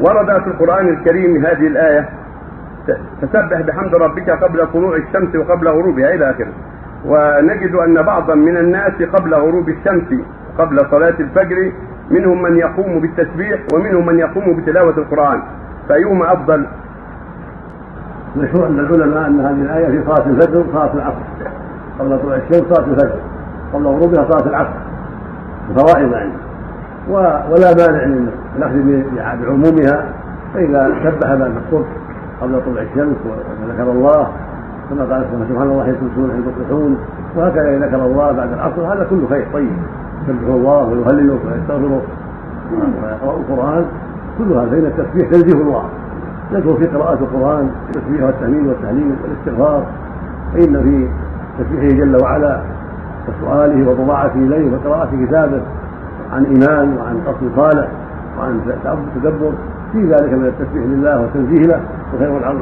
ورد في القرآن الكريم هذه الآية فسبح بحمد ربك قبل طلوع الشمس وقبل غروبها إلى آخره. ونجد أن بعضا من الناس قبل غروب الشمس قبل صلاة الفجر منهم من يقوم بالتسبيح ومنهم من يقوم بتلاوة القرآن. فأيهما أفضل؟ مشهور عند العلماء أن هذه الآية في صلاة الفجر وصلاة العصر. قبل طلوع الشمس صلاة الفجر قبل غروبها صلاة العصر. فرائض يعني. ولا مانع من الأخذ بعمومها فإذا سبح بعد الصبح قبل طلوع الشمس وذكر الله كما قال سبحان الله حيث تمسون حيث تصبحون وهكذا إذا ذكر الله بعد العصر هذا كله خير طيب. يسبح الله ويهلله ويستغفره ويقرأ القرآن كلها بين التسبيح تنزيه الله. يدخل في قراءة القرآن التسبيح والتهليل والتهليل والاستغفار فإن في تسبيحه جل وعلا وسؤاله وضراعته إليه وقراءة كتابه عن إيمان وعن قصد صالح وعن تدبر في ذلك من التسبيح لله والتنزيه له وخير العظيم